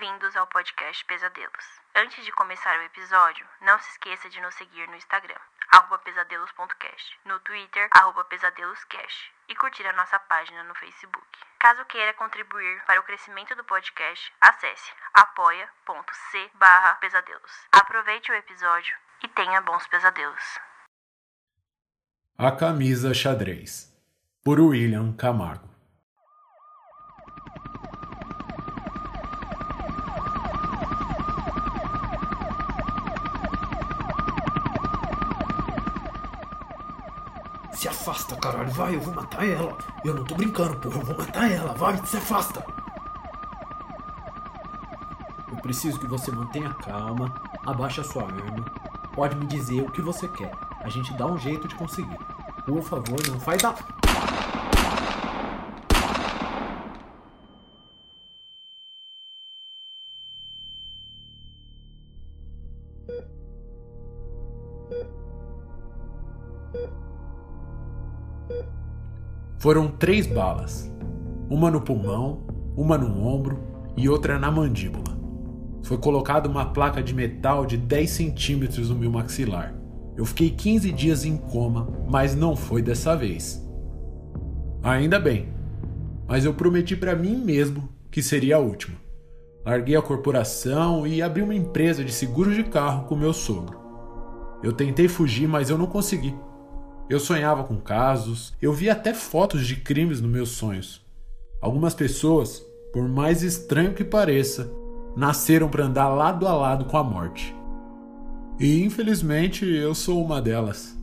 Bem-vindos ao podcast Pesadelos. Antes de começar o episódio, não se esqueça de nos seguir no Instagram, pesadelos.cast, no Twitter, pesadeloscast e curtir a nossa página no Facebook. Caso queira contribuir para o crescimento do podcast, acesse apoia.c pesadelos. Aproveite o episódio e tenha bons pesadelos. A Camisa Xadrez, por William Camargo. Se afasta, caralho, vai, eu vou matar ela. Eu não tô brincando, porra, eu vou matar ela, vai, se afasta. Eu preciso que você mantenha calma, abaixe a sua arma. Pode me dizer o que você quer. A gente dá um jeito de conseguir. Por favor, não faz. Foram três balas, uma no pulmão, uma no ombro e outra na mandíbula. Foi colocada uma placa de metal de 10 centímetros no meu maxilar. Eu fiquei 15 dias em coma, mas não foi dessa vez. Ainda bem, mas eu prometi para mim mesmo que seria a última. Larguei a corporação e abri uma empresa de seguros de carro com meu sogro. Eu tentei fugir, mas eu não consegui. Eu sonhava com casos, eu via até fotos de crimes nos meus sonhos. Algumas pessoas, por mais estranho que pareça, nasceram para andar lado a lado com a morte. E infelizmente eu sou uma delas.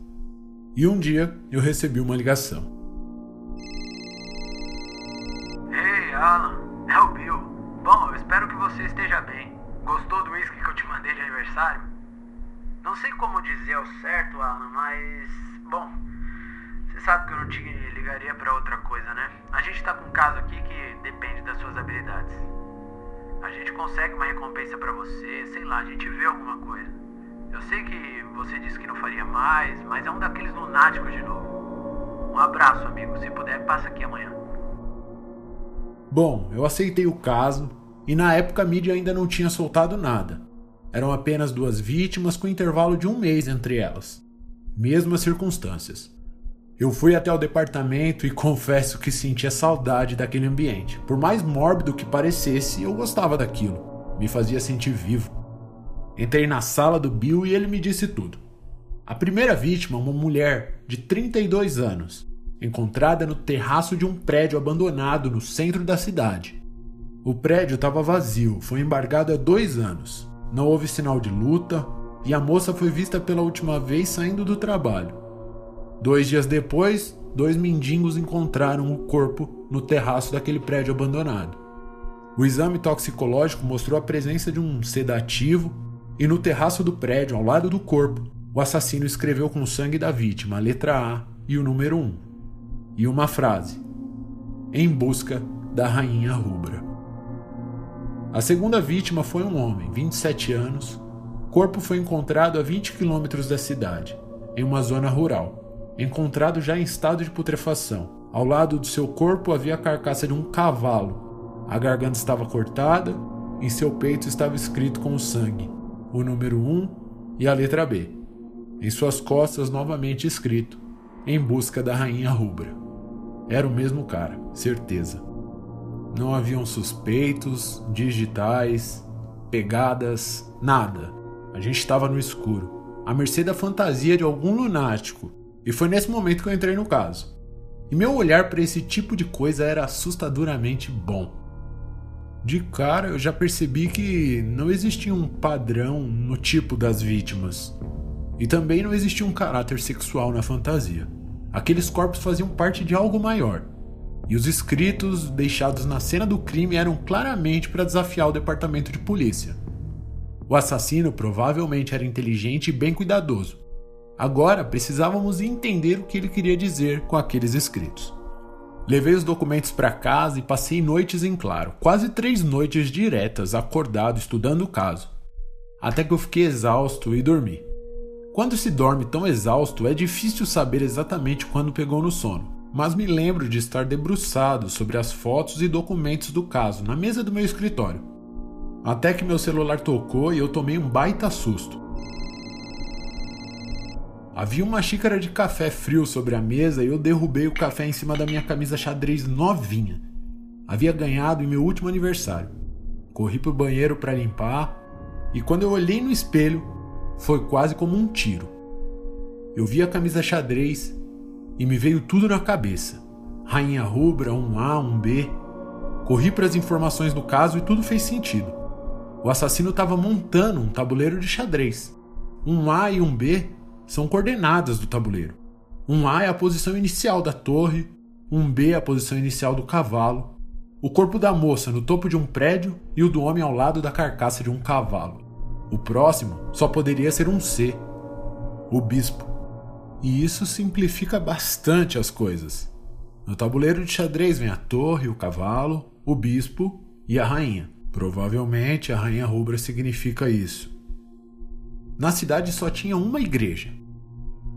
E um dia eu recebi uma ligação. Te ligaria para outra coisa, né? A gente tá com um caso aqui que depende das suas habilidades. A gente consegue uma recompensa para você, sei lá, a gente vê alguma coisa. Eu sei que você disse que não faria mais, mas é um daqueles lunáticos de novo. Um abraço, amigo. Se puder, passa aqui amanhã. Bom, eu aceitei o caso e na época a mídia ainda não tinha soltado nada. Eram apenas duas vítimas com intervalo de um mês entre elas mesmas circunstâncias. Eu fui até o departamento e confesso que sentia saudade daquele ambiente. Por mais mórbido que parecesse, eu gostava daquilo. Me fazia sentir vivo. Entrei na sala do Bill e ele me disse tudo. A primeira vítima, uma mulher de 32 anos, encontrada no terraço de um prédio abandonado no centro da cidade. O prédio estava vazio, foi embargado há dois anos. Não houve sinal de luta e a moça foi vista pela última vez saindo do trabalho. Dois dias depois, dois mendigos encontraram o corpo no terraço daquele prédio abandonado. O exame toxicológico mostrou a presença de um sedativo e no terraço do prédio, ao lado do corpo, o assassino escreveu com o sangue da vítima a letra A e o número 1. E uma frase: Em busca da rainha rubra. A segunda vítima foi um homem, 27 anos, corpo foi encontrado a 20 quilômetros da cidade, em uma zona rural, encontrado já em estado de putrefação. Ao lado do seu corpo havia a carcaça de um cavalo. A garganta estava cortada, em seu peito estava escrito com sangue o número 1 e a letra B. Em suas costas, novamente escrito: Em busca da rainha rubra. Era o mesmo cara, certeza. Não haviam suspeitos, digitais, pegadas, nada. A gente estava no escuro, à mercê da fantasia de algum lunático, e foi nesse momento que eu entrei no caso. E meu olhar para esse tipo de coisa era assustadoramente bom. De cara eu já percebi que não existia um padrão no tipo das vítimas. E também não existia um caráter sexual na fantasia. Aqueles corpos faziam parte de algo maior. E os escritos deixados na cena do crime eram claramente para desafiar o departamento de polícia. O assassino provavelmente era inteligente e bem cuidadoso. Agora precisávamos entender o que ele queria dizer com aqueles escritos. Levei os documentos para casa e passei noites em claro, quase três noites diretas acordado estudando o caso. Até que eu fiquei exausto e dormi. Quando se dorme tão exausto, é difícil saber exatamente quando pegou no sono, mas me lembro de estar debruçado sobre as fotos e documentos do caso na mesa do meu escritório. Até que meu celular tocou e eu tomei um baita susto. Havia uma xícara de café frio sobre a mesa e eu derrubei o café em cima da minha camisa xadrez novinha. Havia ganhado em meu último aniversário. Corri pro banheiro para limpar e quando eu olhei no espelho, foi quase como um tiro. Eu vi a camisa xadrez e me veio tudo na cabeça. Rainha rubra, um A, um B. Corri para as informações do caso e tudo fez sentido. O assassino estava montando um tabuleiro de xadrez. Um A e um B são coordenadas do tabuleiro. Um A é a posição inicial da torre, um B é a posição inicial do cavalo, o corpo da moça no topo de um prédio e o do homem ao lado da carcaça de um cavalo. O próximo só poderia ser um C, o bispo. E isso simplifica bastante as coisas. No tabuleiro de xadrez vem a torre, o cavalo, o bispo e a rainha. Provavelmente a rainha rubra significa isso. Na cidade só tinha uma igreja.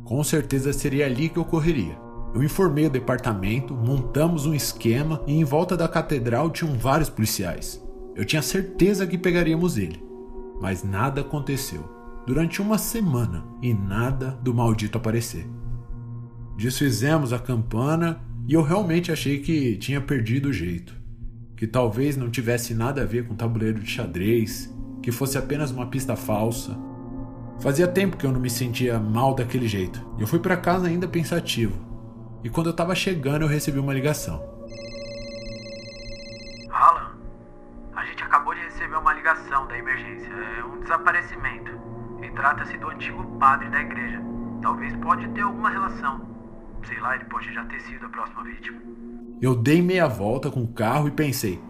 Com certeza seria ali que ocorreria. Eu informei o departamento, montamos um esquema e em volta da catedral tinham vários policiais. Eu tinha certeza que pegaríamos ele. Mas nada aconteceu. Durante uma semana e nada do maldito aparecer. Desfizemos a campana e eu realmente achei que tinha perdido o jeito. Que talvez não tivesse nada a ver com tabuleiro de xadrez, que fosse apenas uma pista falsa. Fazia tempo que eu não me sentia mal daquele jeito. Eu fui para casa ainda pensativo. E quando eu tava chegando, eu recebi uma ligação. Alan, a gente acabou de receber uma ligação da emergência. É um desaparecimento. E trata-se do antigo padre da igreja. Talvez pode ter alguma relação. Sei lá, ele pode já ter sido a próxima vítima. Eu dei meia volta com o carro e pensei: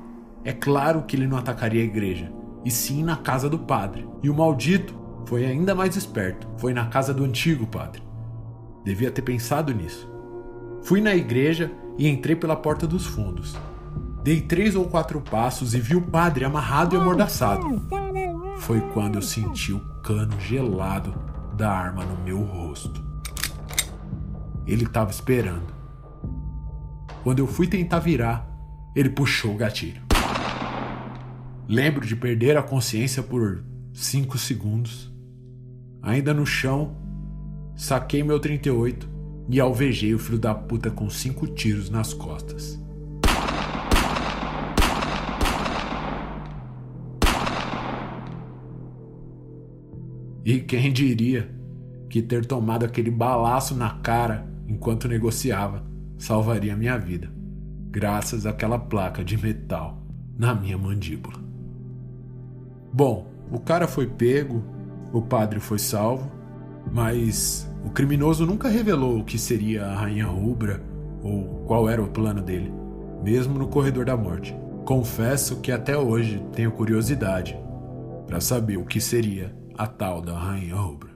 é claro que ele não atacaria a igreja, e sim na casa do padre. E o maldito foi ainda mais esperto, foi na casa do antigo padre. Devia ter pensado nisso. Fui na igreja e entrei pela porta dos fundos. Dei três ou quatro passos e vi o padre amarrado e amordaçado. Foi quando eu senti o cano gelado da arma no meu rosto. Ele estava esperando. Quando eu fui tentar virar, ele puxou o gatilho. Lembro de perder a consciência por cinco segundos. Ainda no chão, saquei meu 38 e alvejei o filho da puta com cinco tiros nas costas. E quem diria que ter tomado aquele balaço na cara enquanto negociava salvaria minha vida, graças àquela placa de metal na minha mandíbula. Bom, o cara foi pego, o padre foi salvo, mas o criminoso nunca revelou o que seria a Rainha Rubra ou qual era o plano dele, mesmo no corredor da morte. Confesso que até hoje tenho curiosidade para saber o que seria a tal da Rainha Rubra.